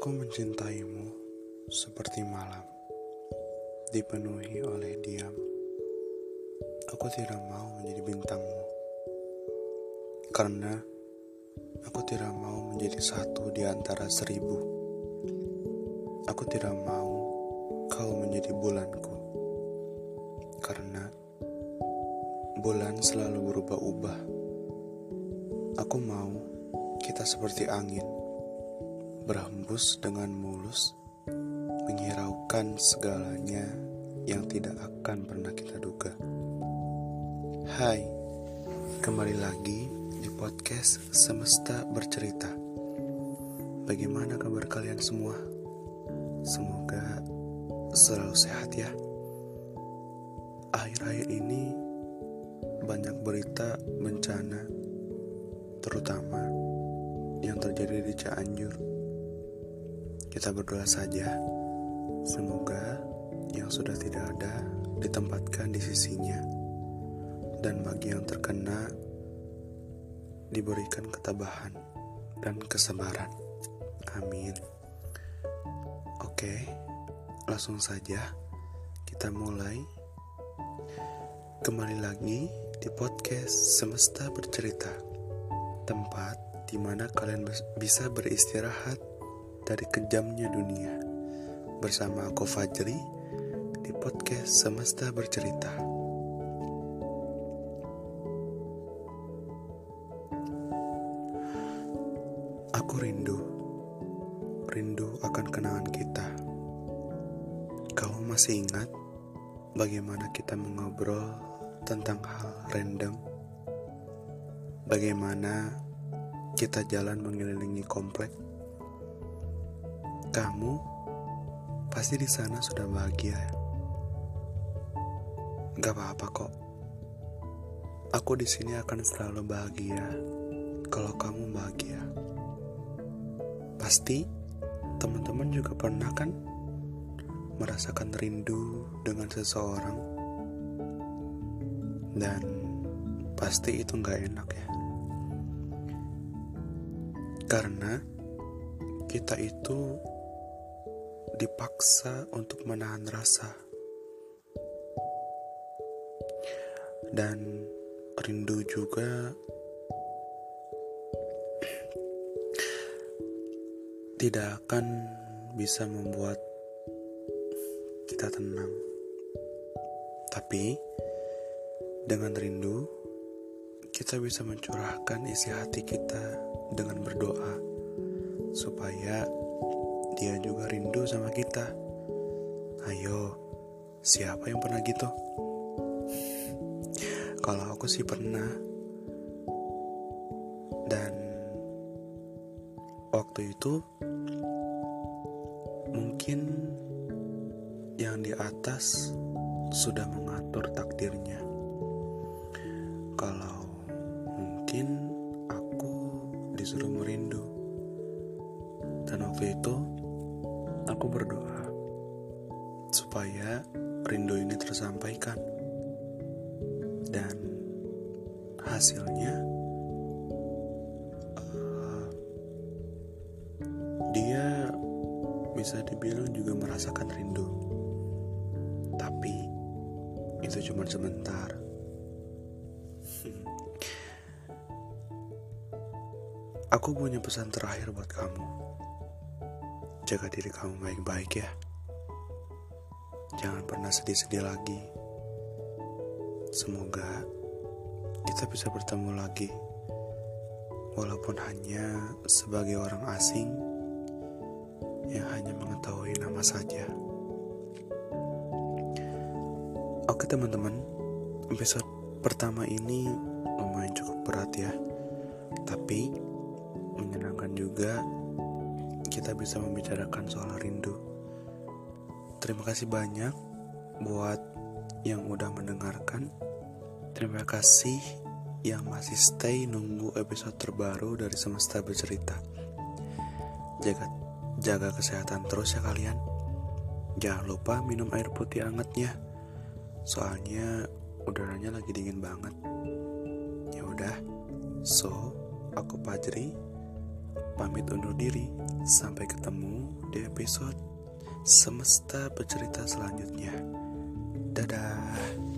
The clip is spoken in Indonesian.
Aku mencintaimu seperti malam, dipenuhi oleh diam. Aku tidak mau menjadi bintangmu, karena aku tidak mau menjadi satu di antara seribu. Aku tidak mau kau menjadi bulanku, karena bulan selalu berubah-ubah. Aku mau kita seperti angin berhembus dengan mulus, menghiraukan segalanya yang tidak akan pernah kita duga. Hai, kembali lagi di podcast Semesta Bercerita. Bagaimana kabar kalian semua? Semoga selalu sehat ya. Akhir-akhir ini banyak berita bencana, terutama yang terjadi di Cianjur. Kita berdoa saja, semoga yang sudah tidak ada ditempatkan di sisinya, dan bagi yang terkena diberikan ketabahan dan kesabaran. Amin. Oke, langsung saja kita mulai. Kembali lagi di podcast Semesta Bercerita, tempat di mana kalian bisa beristirahat dari kejamnya dunia. Bersama aku Fajri di podcast Semesta Bercerita. Aku rindu, rindu akan kenangan kita. Kau masih ingat bagaimana kita mengobrol tentang hal random? Bagaimana kita jalan mengelilingi komplek. Kamu pasti di sana sudah bahagia. Gak apa-apa kok. Aku di sini akan selalu bahagia kalau kamu bahagia. Pasti teman-teman juga pernah kan merasakan rindu dengan seseorang dan pasti itu nggak enak ya. Karena kita itu dipaksa untuk menahan rasa. Dan rindu juga tidak akan bisa membuat kita tenang. Tapi dengan rindu kita bisa mencurahkan isi hati kita dengan berdoa supaya dia juga rindu sama kita. Ayo, siapa yang pernah gitu? Kalau aku sih pernah. Dan waktu itu mungkin yang di atas sudah mengatur takdirnya. Kalau mungkin aku berdoa supaya rindu ini tersampaikan. Dan hasilnya uh, dia bisa dibilang juga merasakan rindu. Tapi itu cuma sebentar. Aku punya pesan terakhir buat kamu. Jaga diri kamu baik-baik ya. Jangan pernah sedih-sedih lagi. Semoga kita bisa bertemu lagi. Walaupun hanya sebagai orang asing yang hanya mengetahui nama saja. Oke teman-teman, episode pertama ini lumayan cukup berat ya. Tapi menyenangkan juga kita bisa membicarakan soal rindu. Terima kasih banyak buat yang udah mendengarkan. Terima kasih yang masih stay nunggu episode terbaru dari Semesta Bercerita. Jaga jaga kesehatan terus ya kalian. Jangan lupa minum air putih hangatnya. Soalnya udaranya lagi dingin banget. Ya udah. So, aku Pajri pamit undur diri. Sampai ketemu di episode Semesta Bercerita selanjutnya. Dadah.